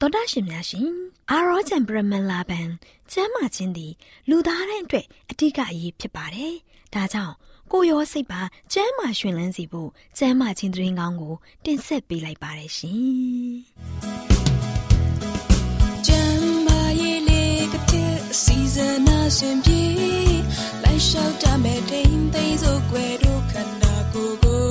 တော်တာရှင်များရှင်အာရောချံပရမန်လာဘန်ကျမ်းမာခြင်းသည်လူသားတိုင်းအတွက်အထူးအရေးဖြစ်ပါတယ်။ဒါကြောင့်ကိုရောစိတ်ပါကျမ်းမာရှင်လန်းစီဖို့ကျမ်းမာခြင်းသတင်းကောင်းကို တင်ဆက်ပေးလိုက်ပါတယ်ရှင်။ကျမ်းမာရေးလေးကတဲ့စီဇနာရှင်ပြေလိုက်လျှောက်တမဲ့တိမ်သိမ်းစို့ွယ်တို့ခန္ဓာကိုယ်ကို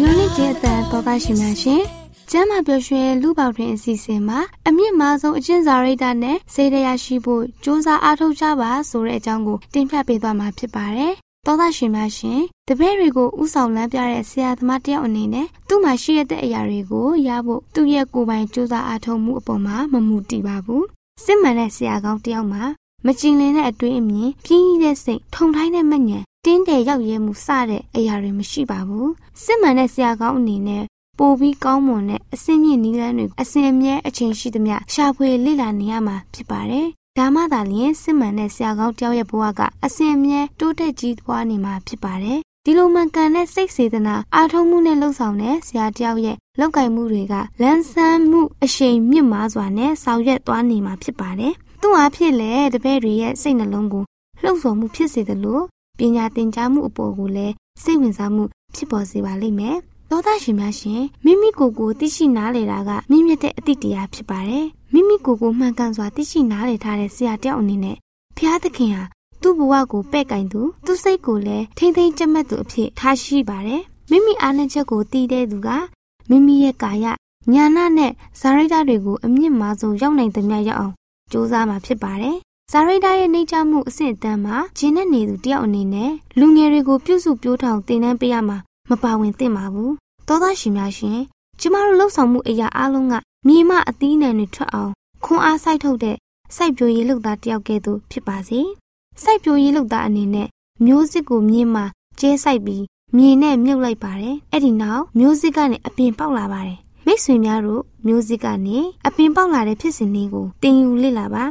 ငါနဲ့တဲ့တော်တာရှင်များရှင် ကျမ်းမာပျော်ရွှင်လူပေါတွင်အစီအစဉ်မှာအမြင့်မားဆုံးအကျင့်စာရိတ္တနဲ့စေတရာရှိဖို့စ조사အားထုတ်ကြပါဆိုတဲ့အကြောင်းကိုတင်ပြပေးသွားမှာဖြစ်ပါတယ်။သောသားရှင်များရှင်တပည့်တွေကိုဥဆောင်လမ်းပြတဲ့ဆရာသမားတယောက်အနေနဲ့သူ့မှာရှိရတဲ့အရာတွေကိုရဖို့သူ့ရဲ့ကိုယ်ပိုင်စ조사အားထုတ်မှုအပေါ်မှာမမူတည်ပါဘူး။စစ်မှန်တဲ့ဆရာကောင်းတယောက်မှာမကျင်လည်တဲ့အတွေ့အမြင်ပြင်းကြီးတဲ့စိတ်ထုံထိုင်းတဲ့မညံတင်းတယ်ရောက်ရဲမှုစတဲ့အရာတွေမရှိပါဘူးစစ်မှန်တဲ့ဆရာကောင်းအနေနဲ့ ပိုပြီးကောင်းမွန်တဲ့အစင်းမြင့်နီးလန်းတွေအစင်အမြဲအချိန်ရှိသမျှရှာဖွေလေ့လာနေရမှာဖြစ်ပါတယ်။ဒါမှသာလျှင်စစ်မှန်တဲ့ဆရာကောင်းတယောက်ရဲ့ဘဝကအစင်အမြဲတိုးတက်ကြီးပွားနေမှာဖြစ်ပါတယ်။ဒီလိုမှန်ကန်တဲ့စိတ်စေတနာအားထုတ်မှုနဲ့လှုပ်ဆောင်တဲ့ဆရာတယောက်ရဲ့လောက်ကင်မှုတွေကလန်းဆန်းမှုအရှိန်မြင့်မားစွာနဲ့ဆောင်ရွက်သွားနေမှာဖြစ်ပါတယ်။သူ့အားဖြင့်လည်းတပည့်တွေရဲ့စိတ်နှလုံးကိုလှုပ်ဆော်မှုဖြစ်စေသလိုပညာသင်ကြားမှုအပေါ်ကိုလည်းစိတ်ဝင်စားမှုဖြစ်ပေါ်စေပါလိမ့်မယ်။ သောသားရှင်များရှင်မိမိကိုယ်ကိုသိရှိနားလည်တာကမြင့်မြတ်တဲ့အသည့်တရားဖြစ်ပါတယ်မိမိကိုယ်ကိုမှန်ကန်စွာသိရှိနားလည်ထားတဲ့ဆရာတယောက်အနေနဲ့ဖျားသခင်ဟာသူ့ဘဝကိုပဲ့ကင်သူသူ့စိတ်ကိုလည်းထိမ့်သိမ့်ကြက်မှတ်သူအဖြစ်ထားရှိပါတယ်မိမိအားနည်းချက်ကိုသိတဲ့သူကမိမိရဲ့ကာယညာနာနဲ့ဇာရိတတွေကိုအမြင့်မားဆုံးရောက်နိုင်သမျှရောက်အောင်ကြိုးစားမှာဖြစ်ပါတယ်ဇာရိတာရဲ့နှိမ့်ချမှုအဆင့်အတန်းမှာဂျင်းနဲ့နေသူတယောက်အနေနဲ့လူငယ်တွေကိုပြုစုပြောထောင်သင်တန်းပေးရမှာ မပါဝင်သင့်ပါဘူးသောသားရှင်များရှင်ကျမတို့လှုပ်ဆောင်မှုအရာအလုံးကမြေမအသီးနှံတွေထွက်အောင်ခွန်အားစိုက်ထုတ်တဲ့စိုက်ပျိုးရေးလုပ်သားတယောက်ကဲ့သို့ဖြစ်ပါစေစိုက်ပျိုးရေးလုပ်သားအနေနဲ့မျိုးစစ်ကိုမြေမှာကျဲစိုက်ပြီးမြေနဲ့မြုပ်လိုက်ပါတယ်အဲ့ဒီနောက်မျိုးစစ်ကနေအပြင်ပေါက်လာပါတယ်မိတ်ဆွေများတို့မျိုးစစ်ကနေအပင်ပေါက်လာတဲ့ဖြစ်စဉ်လေးကိုတင်ယူလေ့လာပါ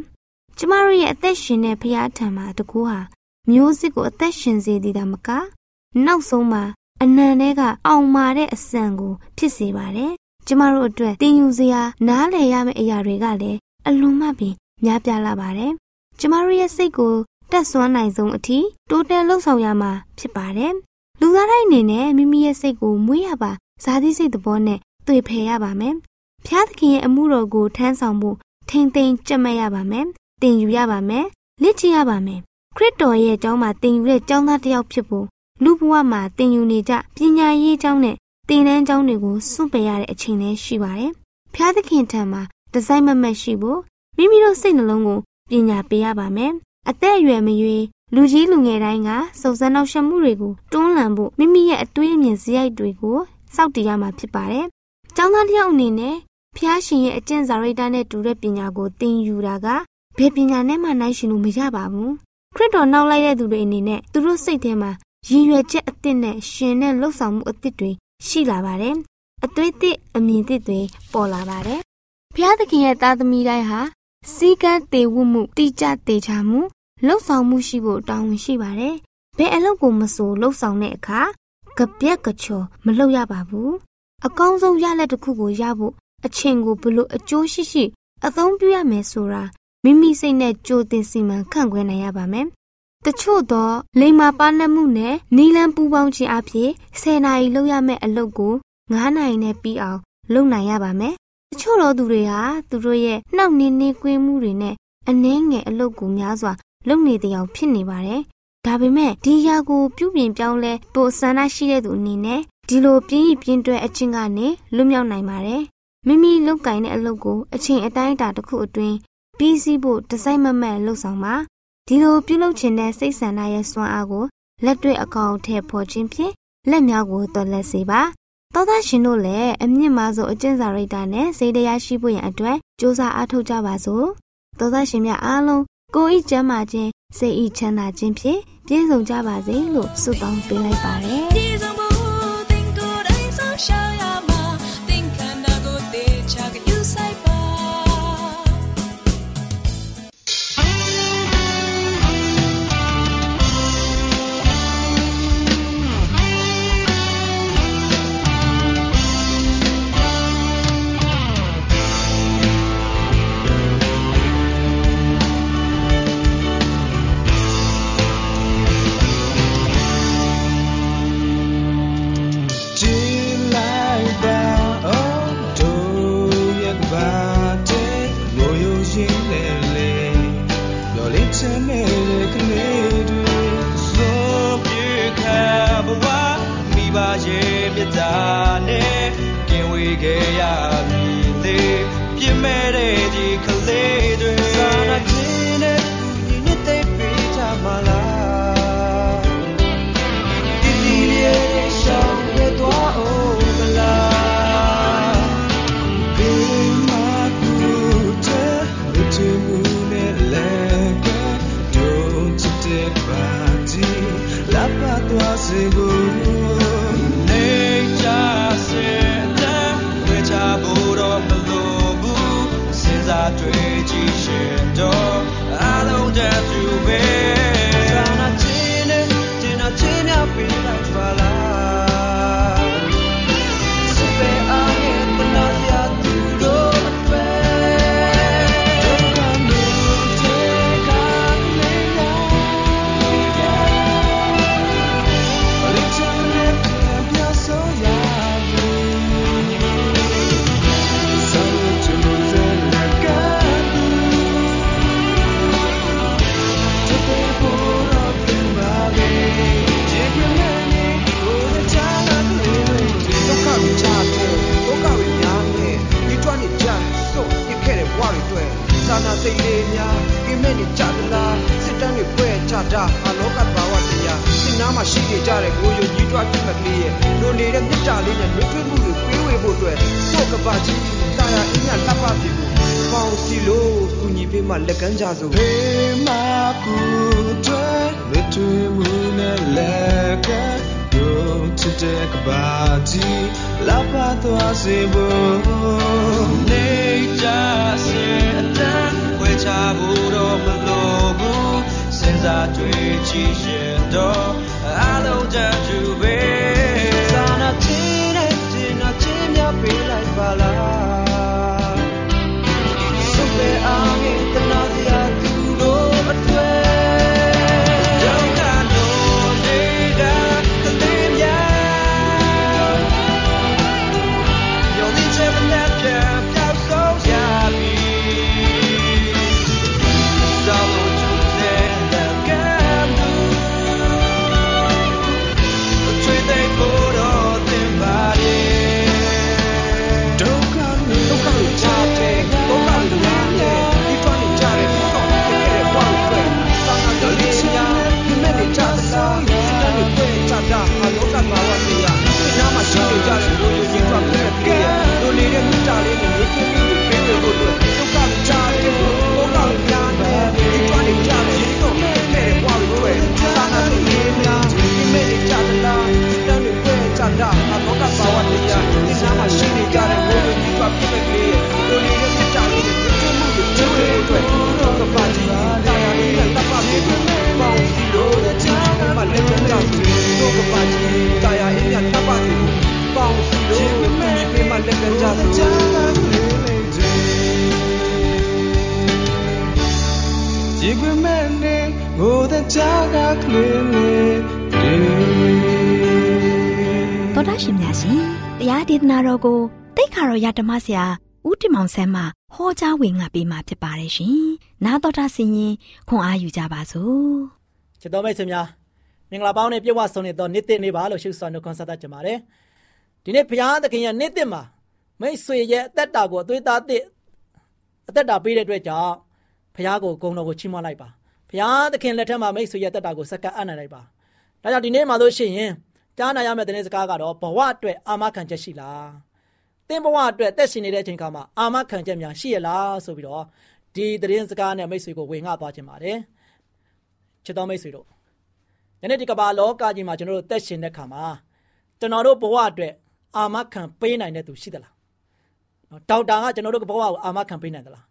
ကျမတို့ရဲ့အသက်ရှင်တဲ့ဖရာထံမှာတကူဟာမျိုးစစ်ကိုအသက်ရှင်စေသည်ဒါမကနောက်ဆုံးမှာ အနံထဲကအောင်မာတဲ့အစံကို ဖြစ်စေပါတယ်။ကျမတို့အတွက်တင်ယူစရာနားလည်ရမယ့်အရာတွေကလည်းအလွန်မှပင်များပြားလာပါတယ်။ကျမတို့ရဲ့စိတ်ကိုတက်ဆွမ်းနိုင်ဆုံးအထိတိုးတက်လှုပ်ဆောင်ရမှာဖြစ်ပါတယ်။လူသားတိုင်းအနေနဲ့မိမိရဲ့စိတ်ကိုမွေးရပါဇာတိစိတ်သဘောနဲ့တွေ့ဖယ်ရပါမယ်။ဖျားသခင်ရဲ့အမှုတော်ကိုထမ်းဆောင်ဖို့ထိမ့်သိမ်းကြက်မဲ့ရပါမယ်။တင်ယူရပါမယ်။လက်ချရပါမယ်။ခရစ်တော်ရဲ့အကြောင်းမှာတင်ယူတဲ့ကျောင်းသားတစ်ယောက်ဖြစ်ဖို့ လူဘဝမှာသင်ယူနေကြပညာရေးကျောင်းနဲ့သင်တန်းကျောင်းတွေကိုစွန့်ပယ်ရတဲ့အချိန်လည်းရှိပါတယ်။ဖျားသခင်ထံမှာဒီဇိုင်းမမတ်ရှိဖို့မိမိတို့စိတ်နှလုံးကိုပညာပေးရပါမယ်။အသက်အရွယ်မရွေးလူကြီးလူငယ်တိုင်းကစုံစမ်းနောက်ရှက်မှုတွေကိုတွန်းလှန်ဖို့မိမိရဲ့အတွေးအမြင်စရိုက်တွေကိုစောင့်တည်ရမှာဖြစ်ပါတယ်။ကျောင်းသားတစ်ယောက်အနေနဲ့ဖျားရှင်ရဲ့အကျင့်စာရိတ္တနဲ့တူတဲ့ပညာကိုသင်ယူတာကဘယ်ပညာနဲ့မှနိုင်ရှင်လို့မရပါဘူး။ခရစ်တော်နောက်လိုက်တဲ့သူတွေအနေနဲ့သူတို့စိတ်ထဲမှာ ရည်ရွယ်ချက်အသစ်နဲ့ရှင်တဲ့လှုပ်ဆောင်မှုအသစ်တွေရှိလာပါတယ်။အသွေးသစ်အမြင်သစ်တွေပေါ်လာပါတယ်။ဘုရားသခင်ရဲ့သားသမီးတိုင်းဟာစီကံတေဝမှုတိကျတေချာမှုလှုပ်ဆောင်မှုရှိဖို့တောင်းဝန်ရှိပါတယ်။ဘယ်အလုပ်ကိုမဆိုလှုပ်ဆောင်တဲ့အခါကပြက်ကချော်မလုပ်ရပါဘူး။အကောင်းဆုံးရလက်တစ်ခုကိုရဖို့အချိန်ကိုဘလို့အကျိုးရှိရှိအသုံးပြုရမယ်ဆိုတာမိမိစိတ်နဲ့ကြိုတင်စီမံခန့်ခွဲနိုင်ရပါမယ်။ တချို့သောလိမ္မာပါနှမှုနဲ့နီလန်းပူပေါင်းခြင်းအဖြစ်10နာရီလုပ်ရမယ့်အလုပ်ကို9နာရီနဲ့ပြီးအောင်လုပ်နိုင်ရပါမယ်။တချို့သောသူတွေဟာသူတို့ရဲ့နှောက်နှင်းနှင်းကွင်းမှုတွေနဲ့အနှဲငယ်အလုပ်ကိုများစွာလုပ်နေတဲ့အောင်ဖြစ်နေပါတယ်။ဒါပေမဲ့ဒီရာကိုပြုပြင်ပြောင်းလဲပိုဆန္ဒရှိတဲ့သူအနေနဲ့ဒီလိုပြင်းရပြင်းတွဲအချင်းကနေလွတ်မြောက်နိုင်ပါတယ်။မိမိလုပ်ကင်တဲ့အလုပ်ကိုအချိန်အတိုင်းအတာတစ်ခုအတွင်းပြီးစီးဖို့တစိုက်မမတ်လှုပ်ဆောင်ပါ ဒီလိုပြုလုပ်ခြင်းတဲ့စိတ်ဆန္ဒရဲ့စွမ်းအားကိုလက်တွေ့အကောင်အထည်ဖော်ခြင်းဖြင့်လက်များကိုတော်လက်စေပါသောသားရှင်တို့လည်းအမြင့်မားဆုံးအကျင့်စာရိတ္တနဲ့စိတ်တရားရှိဖို့ရန်အတွက်ကြိုးစားအားထုတ်ကြပါစို့သောသားရှင်များအားလုံးကိုယ်ဤကျမ်းမာခြင်းစိတ်ဤချမ်းသာခြင်းဖြင့်ပြည့်စုံကြပါစေလို့ဆုတောင်းပေးလိုက်ပါတယ် နာတော်ကိုတိတ်ခါတော်ရဓမ္မဆရာဦးတင်မောင်ဆန်းမှဟောကြားဝင်ငါပေးมาဖြစ်ပါတယ်ရှင်နာတော်တာဆင်ရင်ခွန်အားယူကြပါစို့ချစ်တော်မိတ်ဆွေများမင်္ဂလာပေါင်းနဲ့ပြည့်ဝဆုံးနေတဲ့နေ့တစ်နေ့ပါလို့ရှုစွာနှုတ်ခွန်းဆက်တတ်ကြပါတယ်ဒီနေ့ဘုရားသခင်ရဲ့နေ့တစ်မှာမိတ်ဆွေရဲ့အသက်တာကိုအသွေးသားတစ်အသက်တာပေးတဲ့အတွက်ကြောင့်ဘုရားကိုဂုဏ်တော်ကိုချီးမွမ်းလိုက်ပါဘုရားသခင်လက်ထက်မှာမိတ်ဆွေရဲ့အသက်တာကိုစက္ကပ်အပ်နိုင်လိုက်ပါဒါကြောင့်ဒီနေ့မှာလို့ရှိရင် ကြားနာရမယ့်တဲ့စကားကတော့ဘဝအတွက်အာမခံချက်ရှိလားသင်ဘဝအတွက်သက်ရှင်နေတဲ့အချိန်ခါမှာအာမခံချက်များရှိရလားဆိုပြီးတော့ဒီသတင်းစကားနဲ့မိတ်ဆွေကိုဝင်ငှသွားခြင်းပါတယ်ချစ်တော်မိတ်ဆွေတို့ယနေ့ဒီကမ္ဘာလောကကြီးမှာကျွန်တော်တို့သက်ရှင်တဲ့ခါမှာကျွန်တော်တို့ဘဝအတွက်အာမခံပေးနိုင်တဲ့သူရှိသလားနော်ဒေါက်တာကကျွန်တော်တို့ဘဝကိုအာမခံပေးနိုင်သလား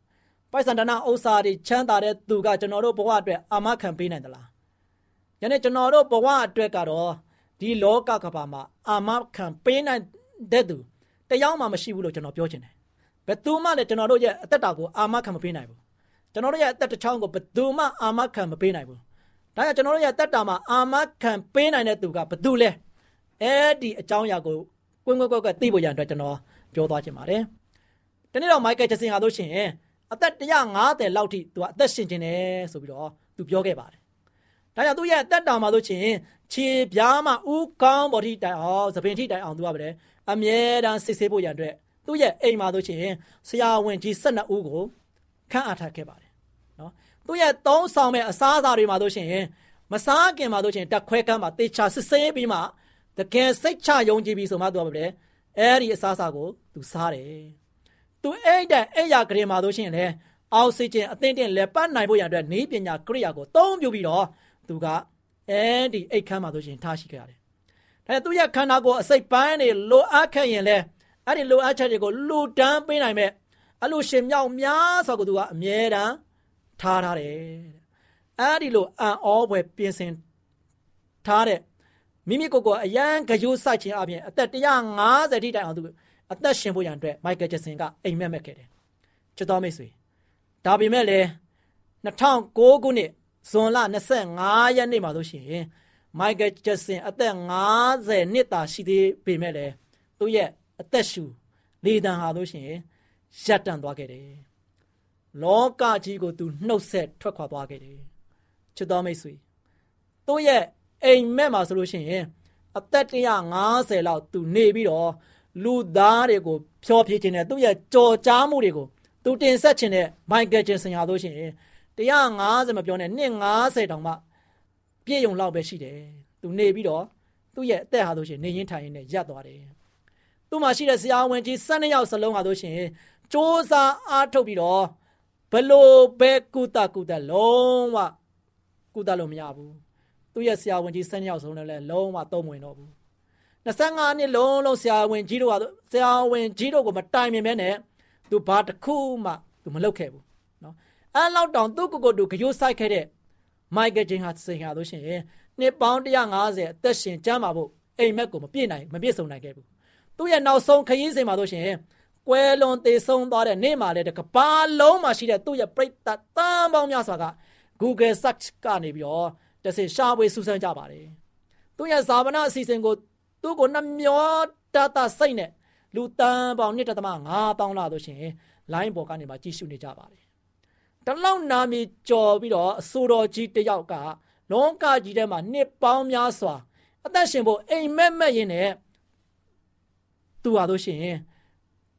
ပိုက်ဆံတနာဥစ္စာတွေချမ်းသာတဲ့သူကကျွန်တော်တို့ဘဝအတွက်အာမခံပေးနိုင်သလားယနေ့ကျွန်တော်တို့ဘဝအတွက်ကတော့ ဒီလောကကမ္ဘာမှာအာမခံပေးနိုင်တဲ့သူတယောက်မှမရှိဘူးလို့ကျွန်တော်ပြောချင်တယ်ဘယ်သူမှလည်းကျွန်တော်တို့ရဲ့အသက်တာကိုအာမခံမပေးနိုင်ဘူးကျွန်တော်တို့ရဲ့အသက်တစ်ချောင်းကိုဘယ်သူမှအာမခံမပေးနိုင်ဘူးဒါကြောင့်ကျွန်တော်တို့ရဲ့တက်တာမှာအာမခံပေးနိုင်တဲ့သူကဘယ်သူလဲအဲ့ဒီအကြောင်းအရာကိုကွင်းကွင်းကွက်ကွက်သိဖို့ရန်အတွက်ကျွန်တော်ပြောသွားချင်ပါတယ်ဒီနေ့တော့မိုက်ကယ်ဂျက်ဆင်ဟာလို့ရှိရင်အသက်150လောက်ထိသူကအသက်ရှင်နေတယ်ဆိုပြီးတော့သူပြောခဲ့ပါတယ် ဒါကြောင့်သူရဲ့အသက်တာမှာလို့ရှိရင်ခြေပြားမှာဥကောင်းပေါ်ထိတိုင်အောင်သပင်ထိတိုင်အောင်သူကပဲအမြဲတမ်းစစ်ဆေးဖို့ရန်အတွက်သူ့ရဲ့အိမ်မှာလို့ရှိရင်ဆရာဝန်ကြီး12ဦးကိုခန့်အပ်ထားခဲ့ပါတယ်နော်သူ့ရဲ့သုံးဆောင်မဲ့အစားအစာတွေမှာတို့ရှင်မစားခင်မှာတို့ရှင်တက်ခွဲကမ်းမှာတေချာစစ်ဆေးပြီးမှတကယ်စိတ်ချယုံကြည်ပြီးဆိုမှသူကပဲအဲ့ဒီအစားအစာကိုသူစားတယ်သူအဲ့တဲ့အဲ့ရကလေးမှာတို့ရှင်လေအောက်ဆီဂျင်အသင့်တင်လက်ပတ်နိုင်ဖို့ရတဲ့နေပညာကရိယာကိုသုံးပြပြီးတော့ သူကအဲ့ဒီအိတ်ခမ်းမှာတို့ရှင်ထားရှိခဲ့ရတယ်ဒါသူရဲ့ခန္ဓာကိုယ်အစိတ်ပိုင်းတွေလိုအပ်ခဲ့ရင်လေအဲ့ဒီလိုအပ်ချက်တွေကိုလူတန်းပေးနိုင်မဲ့အလိုရှင်မြောက်များဆိုတော့သူကအမြဲတမ်းထားထားတယ်အဲ့ဒီလိုအံ့ဩဖွယ်ပြင်ဆင်ထားတဲ့မိမိကိုယ်ကိုအရန်ကြိုးစိုက်ခြင်းအပြင်အသက်150ထိတိုင်အောင်သူအသက်ရှင်ဖို့ရန်အတွက်မိုက်ကယ်ဂျက်ဆင်ကအိမ်မက်မက်ခဲ့တယ်ချစ်တော်မိတ်ဆွေဒါပေမဲ့လည်း2009ခုနှစ် ဇွန်လ25ရက်နေ့မှာဆိုရှင်မိုက်ကယ်ဂျက်ဆင်အသက်50နှစ်သာရှိသေးပေမဲ့လည်းသူ့ရဲ့အသက်ရှူလေတံဟာလို့ရှိရင်ရပ်တန့်သွားခဲ့တယ်လောကကြီးကိုသူနှုတ်ဆက်ထွက်ခွာသွားခဲ့တယ်ချစ်တော်မိတ်ဆွေသူ့ရဲ့အိမ်မက်မှာဆိုလို့ရှိရင်အသက်150လောက်သူနေပြီးတော့လူသားတွေကိုဖျော်ဖြေခြင်းနဲ့သူ့ရဲ့ကြော်ကြားမှုတွေကိုသူတင်ဆက်ခြင်းနဲ့မိုက်ကယ်ဂျင်ဆင်ဟာလို့ရှိရင် 150မပြောနဲ့နှစ်90တောင်မှပြည့်ုံလောက်ပဲရှိတယ်သူနေပြီးတော့သူ့ရဲ့အသက်ဟာဆိုရှင်နေရင်ထိုင်ရင်နဲ့ရပ်သွားတယ်သူ့မှာရှိတဲ့ဆရာဝန်ကြီး12ယောက်စလုံးဟာဆိုရှင်စ조사အားထုတ်ပြီးတော့ဘလို့ပဲကုသကုသလုံးဝကုသလို့မရဘူးသူ့ရဲ့ဆရာဝန်ကြီး12ယောက်စလုံးလည်းလုံးဝသုံးဝင်တော့ဘူး25နှစ်လုံးလုံးဆရာဝန်ကြီးတို့ဟာဆရာဝန်ကြီးတို့ကိုမတိုင်ပင်ပဲနဲ့သူဘာတစ်ခုမှသူမလုပ်ခဲ့ဘူး အဲလောက်တောင်သူ့ကိုယ်ကိုယ်သူကြိုးဆိုင်ခဲ့တဲ့မိုက်ကယ်ဂျင်ဟာစင်ဟာလို့ရှိရင်နှစ်ပေါင်း150အသက်ရှင်ကျမ်းပါဖို့အိမ်မက်ကိုမပြည့်နိုင်မပြည့်စုံနိုင်ခဲ့ဘူးသူ့ရဲ့နောက်ဆုံးခရီးစဉ်မှာလို့ရှိရင်ကွဲလွန်သေးဆုံးသွားတဲ့နေ့မှာလည်းတကဘာလုံးမှာရှိတဲ့သူ့ရဲ့ပြိတ္တတန်ပေါင်းများစွာက Google search ကနေပြီးတော့တဆင်ရှာဖွေစူးစမ်းကြပါတယ်။သူ့ရဲ့ဇာဝနာအစီအစဉ်ကိုသူ့ကိုနှမျောတတစိတ်နဲ့လူတန်ပေါင်း1.5တောင်းလာလို့ရှိရင် line ပေါ်ကနေမှကြည့်ရှုနေကြပါတယ်။ တလောက်နာမည်ကြော်ပြီးတော့အဆိုတော်ကြီးတယောက်ကလောကကြီးထဲမှာနှစ်ပေါင်းများစွာအသက်ရှင်ဖို့အိမ်မက်မက်ရင်းနဲ့သူဟာလို့ရှိရင်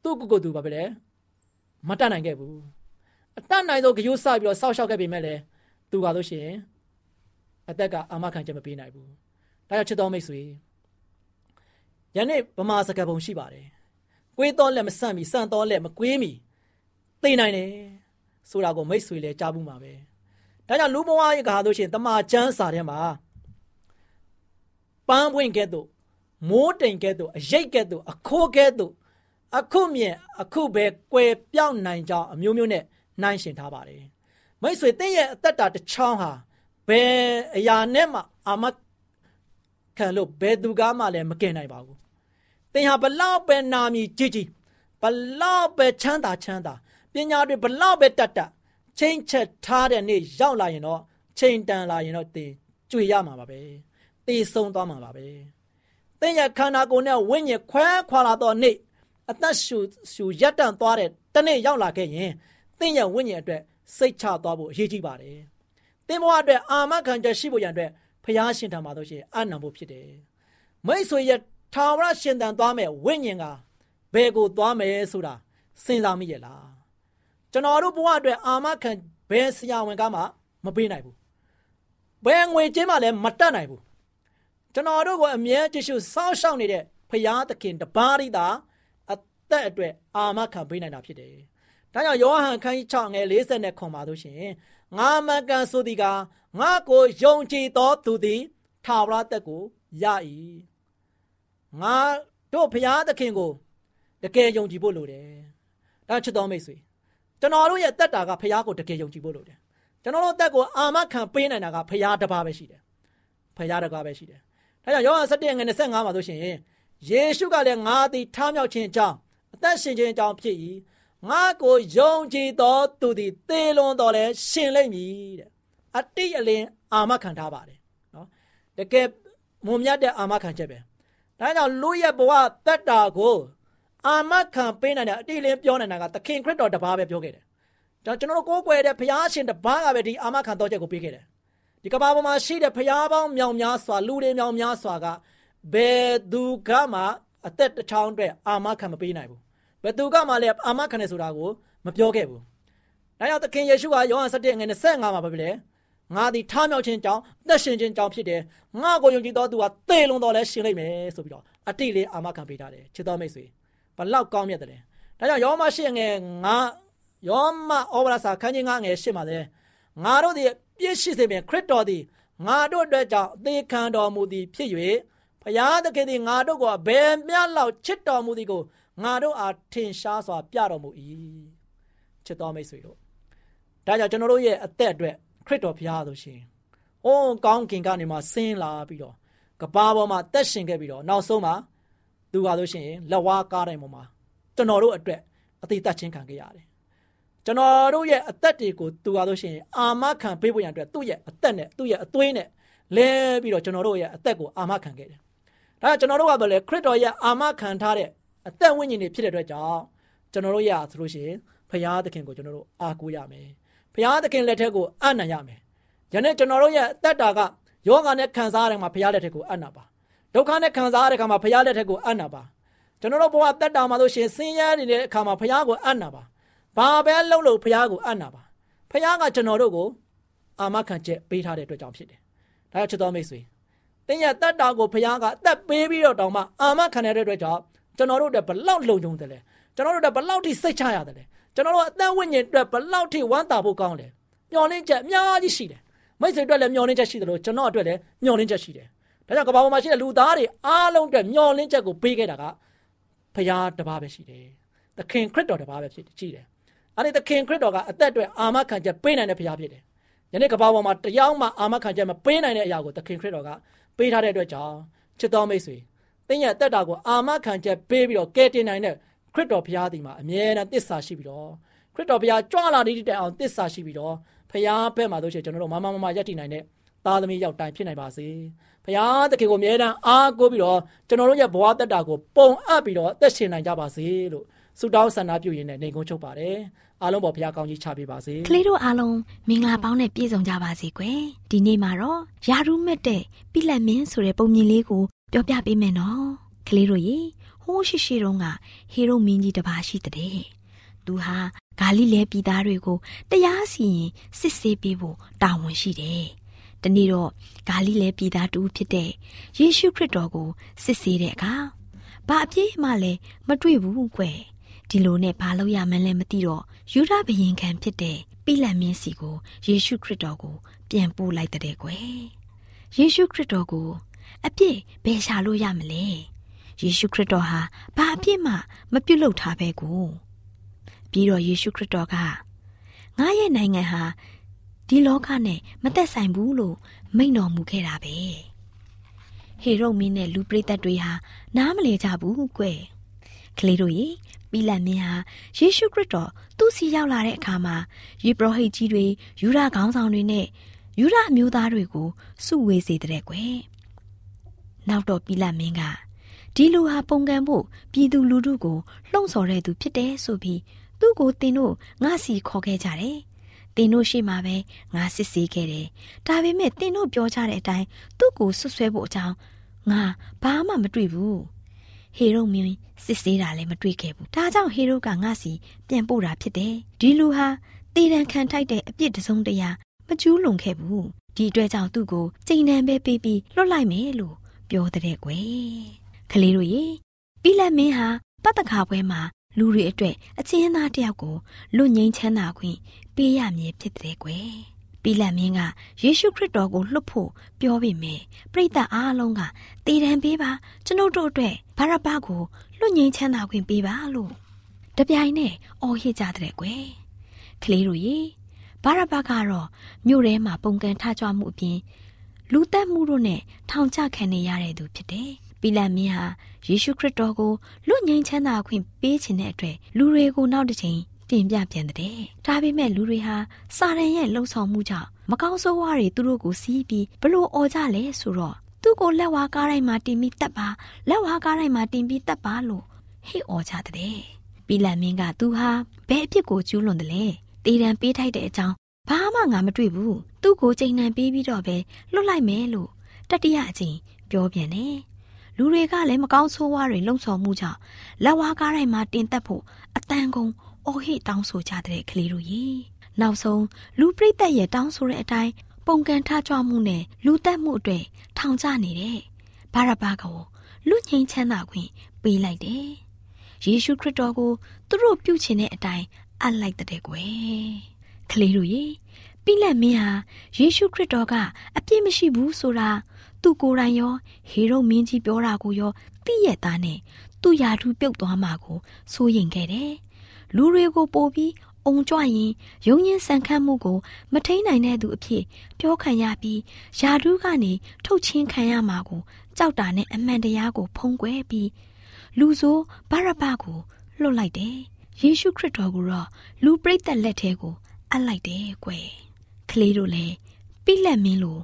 သူ့ကိုယ်ကိုယ်သူဘာပဲလဲမတတ်နိုင်ခဲ့ဘူးအတတ်နိုင်ဆုံးကြိုးစားပြီးတော့စောက်ရှောက်ခဲ့ပေမဲ့လည်းသူကလို့ရှိရင်အသက်ကအမခံချက်မပေးနိုင်ဘူးဒါကြောင့်ချစ်တော်မိတ်ဆွေယနေ့ဗမာစကားပုံရှိပါတယ်ကွေးတော်လက်မဆန့်မီစံတော်လက်မကွေးမီသိနိုင်တယ် ဆိုတာကိုမိတ်ဆွေလည်းကြားဘူးမှာပဲဒါကြောင့်လူဘဝရဲ့ကဟာလို့ရှိရင်တမာချမ်းစာထဲမှာပန်းပွင့်ကဲ့သို့မိုးတိမ်ကဲ့သို့အရိတ်ကဲ့သို့အခိုးကဲ့သို့အခုမြင်အခုပဲကွယ်ပြောင်းနိုင်ကြောင်းအမျိုးမျိုးနဲ့နှိုင်းရှင်ထားပါတယ်မိတ်ဆွေတင့်ရဲ့အသက်တာတစ်ချောင်းဟာဘယ်အရာနဲ့မှအာမခံလို့ဘယ်သူကမှလည်းမကင်နိုင်ပါဘူးသင်ဟာဘလောက်ပဲနာမည်ကြီးကြီးဘလောက်ပဲချမ်းသာချမ်းသာပ ညာတွေဘလောက်ပဲတတ်တတ်ချိန်ချက်ထားတဲ့နေ့ရောက်လာရင်တော့ချိန်တန်လာရင်တော့သင်ကြွေရမှာပါပဲသေဆုံးသွားမှာပါပဲသင်ရဲ့ခန္ဓာကိုယ်နဲ့ဝိညာဉ်ခွဲခွာလာသောနေ့အသက်ရှူရှူရက်တန့်သွားတဲ့တနေ့ရောက်လာခဲ့ရင်သင်ရဲ့ဝိညာဉ်အတွက်စိတ်ချသွားဖို့အရေးကြီးပါတယ်။သင်ဘဝအတွက်အာမခံချက်ရှိဖို့ရန်အတွက်ဖျားရှင်ထံမှာတော့ရှင်အနံဖို့ဖြစ်တယ်။မိတ်ဆွေရဲ့ထာဝရရှင်တန်သွားမဲ့ဝိညာဉ်ကဘယ်ကိုသွားမယ်ဆိုတာစဉ်းစားမိရဲ့လား။ ကျွန်တော်တို့ဘဝအတွက်အာမခံဘယ်ဆရာဝန်ကမှမပေးနိုင်ဘူး။ဘယ်ငွေကြေးမှလည်းမတတ်နိုင်ဘူး။ကျွန်တော်တို့ကိုအမြဲတမ်းစောင့်ရှောက်နေတဲ့ဖျားသခင်တပါးရိသာအသက်အတွက်အာမခံပေးနိုင်တာဖြစ်တယ်။ဒါကြောင့်ယောဟန်ခန်းကြီး6ငယ်40နဲ့ခွန်ပါလို့ရှင်ငါမကန်ဆိုသည်ကငါကိုယုံကြည်သောသူသည်ထာဝရတက်ကိုရ၏ငါတို့ဘုရားသခင်ကိုတကယ်ယုံကြည်ဖို့လိုတယ်ဒါချစ်တော်မိတ်ဆွေ ကျွန်တော်တို့ရဲ့တက်တာကဘုရားကိုတကယ်ယုံကြည်ဖို့လိုတယ်ကျွန်တော်တို့တက်ကိုအာမခံပေးနိုင်တာကဘုရားတစ်ပါးပဲရှိတယ်ဘုရားတစ်ပါးပဲရှိတယ်ဒါကြောင့်ယောဟန်7ငွေ25မှာဆိုရှင်ယေရှုကလည်းငါသည်ထားမြောက်ခြင်းအကြောင်းအသက်ရှင်ခြင်းအကြောင်းဖြစ်၏ငါကိုယုံကြည်သောသူသည်သေလွန်တော်လဲရှင်လိမ့်မည်တဲ့အတိအလင်းအာမခံထားပါတယ်နော်တကယ်မုံမြတ်တဲ့အာမခံချက်ပဲဒါကြောင့်လူရဲ့ဘဝတက်တာကို အာမခံပေးနိုင်တဲ့အတိအလင်းပြောနိုင်တာကသခင်ခရစ်တော်တပါးပဲပြောခဲ့တယ်ကျွန်တော်တို့ကိုးကွယ်တဲ့ဘုရားရှင်တပါးကပဲဒီအာမခံတော်ချက်ကိုပေးခဲ့တယ်ဒီကမ္ဘာပေါ်မှာရှိတဲ့ဘုရားပေါင်းမြောင်များစွာလူတွေမြောင်များစွာကဘယ်သူကမှအသက်တစ်ချောင်းအတွက်အာမခံမပေးနိုင်ဘူးဘယ်သူကမှလည်းအာမခံတယ်ဆိုတာကိုမပြောခဲ့ဘူး။ဒါကြောင့်သခင်ယေရှုကယောဟန်7ငွေ25မှာပြောလေငါသည်ထားမြောက်ခြင်းကြောင့်သက်ရှင်ခြင်းကြောင့်ဖြစ်တယ်။ငါကိုယုံကြည်သောသူဟာသေလွန်တော်လဲရှင်လိမ့်မယ်ဆိုပြီးတော့အတိလေးအာမခံပေးထားတယ်ချစ်တော်မိတ်ဆွေ ဘလောက်ကောင်းမြတ်တယ်။ဒါကြောင့်ယောမရှိငယ်ငါယောမဩဝါဒစာခန်းကြီး9ငယ်8မှာတယ်ငါတို့သည်ပြည့်ရှိစေပင်ခရစ်တော်သည်ငါတို့အတွက်ကြောင့်အသေးခံတော်မူသည်ဖြစ်၍ဖျားသခင်သည်ငါတို့ကိုဘယ်မျှလောက်ချစ်တော်မူသည်ကိုငါတို့အားထင်ရှားစွာပြတော်မူ၏ချစ်တော်မိတ်ဆွေတို့ဒါကြောင့်ကျွန်တော်တို့ရဲ့အသက်အတွက်ခရစ်တော်ဘုရားဆိုရှင်။အိုးကောင်းကင်ကနေမှဆင်းလာပြီးတော့ကဘာပေါ်မှာတက်ရှင်ခဲ့ပြီးတော့နောက်ဆုံးမှာ သူကဆိုရှင်လက်ဝါးကားတိုင်းပေါ်မှာကျွန်တော်တို့အတွက်အသေးသက်ချင်းခံခဲ့ရတယ်။ကျွန်တော်တို့ရဲ့အသက်တွေကိုသူကဆိုရှင်အာမခံပေးဖို့ရန်အတွက်သူ့ရဲ့အသက်နဲ့သူ့ရဲ့အသွေးနဲ့လဲပြီးတော့ကျွန်တော်တို့ရဲ့အသက်ကိုအာမခံခဲ့တယ်။ဒါကျွန်တော်တို့ကတော့လေခရစ်တော်ရဲ့အာမခံထားတဲ့အသက်ဝိညာဉ်တွေဖြစ်တဲ့အတွက်ကြောင့်ကျွန်တော်တို့ရဆိုလို့ရှိရင်ဖရာသခင်ကိုကျွန်တော်တို့အားကိုးရမယ်ဖရာသခင်လက်ထက်ကိုအနံ့ရမယ်ယနေ့ကျွန်တော်တို့ရဲ့အသက်တာကယောဂာနဲ့ခံစားရတဲ့မှာဖရာလက်ထက်ကိုအနံ့ပါ ဒုက္ခနဲ့ခံစားရတဲ့အခါမှာဖရာလက်ထက်ကိုအနံ့ပါကျွန်တော်တို့ဘဝတက်တာမှာလို့ရှင်ဆင်းရဲနေတဲ့အခါမှာဖရာကိုအနံ့ပါဘာပဲလုပ်လို့ဖရာကိုအနံ့ပါဖရာကကျွန်တော်တို့ကိုအာမခံချက်ပေးထားတဲ့အတွက်ကြောင့်ဖြစ်တယ်ဒါချစ်တော်မိတ်ဆွေတင်းရဲ့တက်တာကိုဖရာကအသက်ပေးပြီးတော့တောင်မှအာမခံတဲ့အတွက်ကြောင့်ကျွန်တော်တို့အတွက်ဘလောက်လုံခြုံတယ်လဲကျွန်တော်တို့အတွက်ဘလောက်ထိစိတ်ချရတယ်လဲကျွန်တော်တို့အသက်ဝိညာဉ်အတွက်ဘလောက်ထိဝမ်းသာဖို့ကောင်းလဲမျောလင်းချက်အများကြီးရှိတယ်မိတ်ဆွေအတွက်လည်းမျောလင်းချက်ရှိတယ်လို့ကျွန်တော်အတွက်လည်းမျောလင်းချက်ရှိတယ် ဒါကြောင့်ကမ္ဘာပေါ်မှာရှိတဲ့လူသားတွေအားလုံးအတွက်မျောလင်းချက်ကိုပေးခဲ့တာကဖရာတပါးပဲရှိတယ်သခင်ခရစ်တော်တပါးပဲဖြစ်ရှိတယ်အဲ့ဒီသခင်ခရစ်တော်ကအသက်အတွက်အာမခံချက်ပေးနိုင်တဲ့ဖရာဖြစ်တယ်ယနေ့ကမ္ဘာပေါ်မှာတရားမှအာမခံချက်မပေးနိုင်တဲ့အရာကိုသခင်ခရစ်တော်ကပေးထားတဲ့အတွက်ကြောင့်ချစ်တော်မိတ်ဆွေသင်ရဲ့တက်တာကိုအာမခံချက်ပေးပြီးတော့ကယ်တင်နိုင်တဲ့ခရစ်တော်ဘုရားဒီမှာအမြဲတမ်းတစ္ဆာရှိပြီးတော့ခရစ်တော်ဘုရားကြွလာနေတဲ့တိုင်အောင်တစ္ဆာရှိပြီးတော့ဘုရားဘက်မှာတို့ချေကျွန်တော်တို့မမမမယက်တည်နိုင်တဲ့သားသမီးရောက်တိုင်ဖြစ်နိုင်ပါစေ ဘုရားသခင်ကိုအမြဲတမ်းအားကိုးပြီးတော့ကျွန်တော်တို့ရဲ့ဘဝတက်တာကိုပုံအပ်ပြီးတော့သက်ရှင်နိုင်ကြပါစေလို့ဆုတောင်းဆန္ဒပြုရင်းနဲ့နေကုန်းချုပ်ပါတယ်အားလုံးပေါ်ဘုရားကောင်းကြီးချပေးပါစေကလေးတို့အားလုံးမင်္ဂလာပေါင်းနဲ့ပြည့်စုံကြပါစေကွယ်ဒီနေ့မှာတော့ယာရုမက်တဲ့ပြလက်မင်းဆိုတဲ့ပုံမြင်လေးကိုပြောပြပေးမယ်နော်ကလေးတို့ရေဟိုးရှိရှိတုန်းကဟေရုမင်းကြီးတစ်ပါးရှိတဲ့သူဟာဂါလိလဲပြည်သားတွေကိုတရားစီရင်စစ်ဆေးပေးဖို့တာဝန်ရှိတယ်။ တနေ့တော့ဂါလိလဲပြည်သားတူဖြစ်တဲ့ယေရှုခရစ်တော်ကိုစစ်ဆေးတဲ့အခါဘာအပြည့်မှလည်းမတွေ့ဘူးကွယ်။ဒီလိုနဲ့ဘာလို့ရမှန်းလဲမသိတော့ယူဒဘရင်ခံဖြစ်တဲ့ပိလတ်မင်းစီကိုယေရှုခရစ်တော်ကို ပြန်ပို့လိုက်တဲ့ကွယ်။ယေရှုခရစ်တော်ကိုအပြစ်ဘယ်ရှာလို့ရမလဲယေရှုခရစ်တော်ဟာဘာအပြစ်မှမပြုတ်လုပ်ထားပဲကိုပြီးတော့ယေရှုခရစ်တော်ကငါရဲ့နိုင်ငံဟာ ဒီလောကနဲ့မသက်ဆိုင်ဘူးလို့မိန့်တော်မူခဲ့တာပဲဟေရုမင်းနဲ့လူပရိသတ်တွေဟာနားမလည်ကြဘူးကွယ်ကလေးတို့ရေပြီးလတ်မင်းဟာယေရှုခရစ်တော်သူ့စီရောက်လာတဲ့အခါမှာယေဘရဟိတ်ကြီးတွေယူဒခေါင်းဆောင်တွေနဲ့ယူဒအမျိုးသားတွေကိုစုဝေးစေတဲ့ကွယ်နောက်တော့ပိလတ်မင်းကဒီလူဟာပုံကံဖို့ပြည်သူလူထုကိုလှုံ့ဆော်တဲ့သူဖြစ်တယ်ဆိုပြီးသူ့ကိုတင်တို့ငါစီခေါ်ခဲ့ကြတယ် တင်တို့ရှိမှပဲငါစစ်ဆေးခဲ့တယ်ဒါပေမဲ့တင်တို့ပြောကြတဲ့အတိုင်းသူ့ကိုဆွဆွဲဖို့အကြောင်းငါဘာမှမတွေ့ဘူးဟေရုမင်းစစ်ဆေးတာလည်းမတွေ့ခဲ့ဘူးဒါကြောင့်ဟေရုကငါစီပြန်ပို့တာဖြစ်တယ်ဒီလူဟာတေတံခံထိုက်တဲ့အပြစ်တစုံတရာမကျူးလွန်ခဲ့ဘူးဒီအတွက်ကြောင့်သူ့ကိုချိန်တန်ပဲပေးပြီးလွတ်လိုက်မယ်လို့ပြောတဲ့ကွယ်ကလေးတို့ရေပြီးလက်မင်းဟာပတ်တခါပွဲမှာ လူတွေအတွက်အချင်းသားတယောက်ကိုလွတ်ငင်းချမ်းသာခွင့်ပေးရမည်ဖြစ်တဲ့ကွယ်ပြီးလက်မင်းကယေရှုခရစ်တော်ကိုလွတ်ဖို့ပြောပေမဲ့ပရိသတ်အားလုံးကတည်တံပေးပါကျွန်ုပ်တို့အတွက်ဘာရဘကိုလွတ်ငင်းချမ်းသာခွင့်ပေးပါလို့တပြိုင်နဲ့အော်ဟစ်ကြတဲ့ကွယ်ကလေးတို့ရေဘာရဘကတော့မြို့ထဲမှာပုံကန်ထကြွမှုအပြင်လူသက်မှုတို့နဲ့ထောင်ချခံနေရတဲ့သူဖြစ်တယ်။ ပိလတ်မင်းဟာယေရှုခရစ်တော်ကိုလွတ်ငြိမ်းချမ်းသာခွင့်ပေးခြင်းတဲ့အတွက်လူတွေကိုနောက်တစ်ချိန်တင်ပြပြန်တဲ့။ဒါပေမဲ့လူတွေဟာစာရန်ရဲ့လှုံ့ဆော်မှုကြောင့်မကောင်းဆိုးဝါးတွေသူတို့ကိုစီးပြီးဘလို့អော်ကြလဲဆိုတော့သူ့ကိုလက်ဝါးကားတိုင်းမှာတင်ပြီးတက်ပါလက်ဝါးကားတိုင်းမှာတင်ပြီးတက်ပါလို့ဟိអော်ကြတဲ့။ပိလတ်မင်းကသူဟာဘယ်အဖြစ်ကိုကျူးလွန်တယ်လဲ။တေးတံပေးထိုက်တဲ့အကြောင်းဘာမှငါမတွေ့ဘူးသူ့ကိုချိန်နှံပေးပြီးတော့ပဲလွတ်လိုက်မယ်လို့တတိယအချိန်ပြောပြန်တယ် လူတွေကလည်းမကောင်းဆိုးဝါးတွေလုံဆော်မှုကြောင့်လက်ဝါးကားတိုင်းမှာတင်သက်ဖို့အတန်ကုန်အော်ဟစ်တောင်းဆိုကြတဲ့ကလေးတို့ရေနောက်ဆုံးလူပြိသက်ရဲ့တောင်းဆိုတဲ့အတိုင်းပုံကန်ထကြွမှုနဲ့လူတက်မှုအတွက်ထောင်ချနေတဲ့ဘာရဘာကိုလူငိမ့်ချမ်းသာခွင့်ပေးလိုက်တယ်ယေရှုခရစ်တော်ကိုသူတို့ပြုချင်တဲ့အတိုင်းအပ်လိုက်တဲ့ကွယ်ကလေးတို့ရေပိလက်မင်းဟာယေရှုခရစ်တော်ကအပြစ်မရှိဘူးဆိုတာ သူကိုယ်တိုင်ရောဟေရုမင်းကြီးပြောတာကိုရောသိရသားနဲ့သူ့ယာထုပြုတ်သွားမှာကိုစိုးရင်ခဲ့တယ်။လူတွေကိုပို့ပြီးအုံကြွရင်ယုံရင်ဆန်ခတ်မှုကိုမထိန်နိုင်တဲ့သူအဖြစ်ပြောခံရပြီးယာထုကနေထုတ်ချင်းခံရမှာကိုကြောက်တာနဲ့အမှန်တရားကိုဖုံးကွယ်ပြီးလူဆိုဘာရဘကိုလွတ်လိုက်တယ်။ယေရှုခရစ်တော်ကိုတော့လူပရိသတ်လက်ထဲကိုအပ်လိုက်တယ်ကွယ်ကလေးတို့လည်းပြိလက်မင်းလို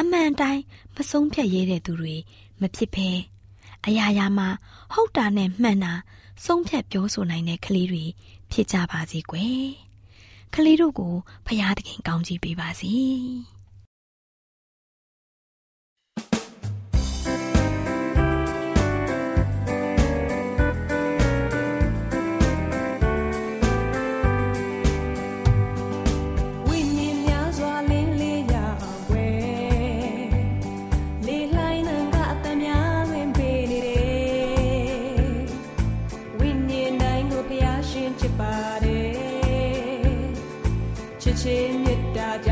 အမှန်တိုင်းမဆုံးဖြတ်ရဲတဲ့သူတွေမဖြစ်ဘဲအရာရာမှာဟုတ်တာနဲ့မှန်တာဆုံးဖြတ်ပြောဆိုနိုင်တဲ့ကလေးတွေဖြစ်ကြပါစေကွယ်ကလေးတို့ကိုဖရာသခင်ကောင်းချီးပေးပါစေ ရှင်ချစ်ပါတယ်ချစ်ချင်းမြတ်တာ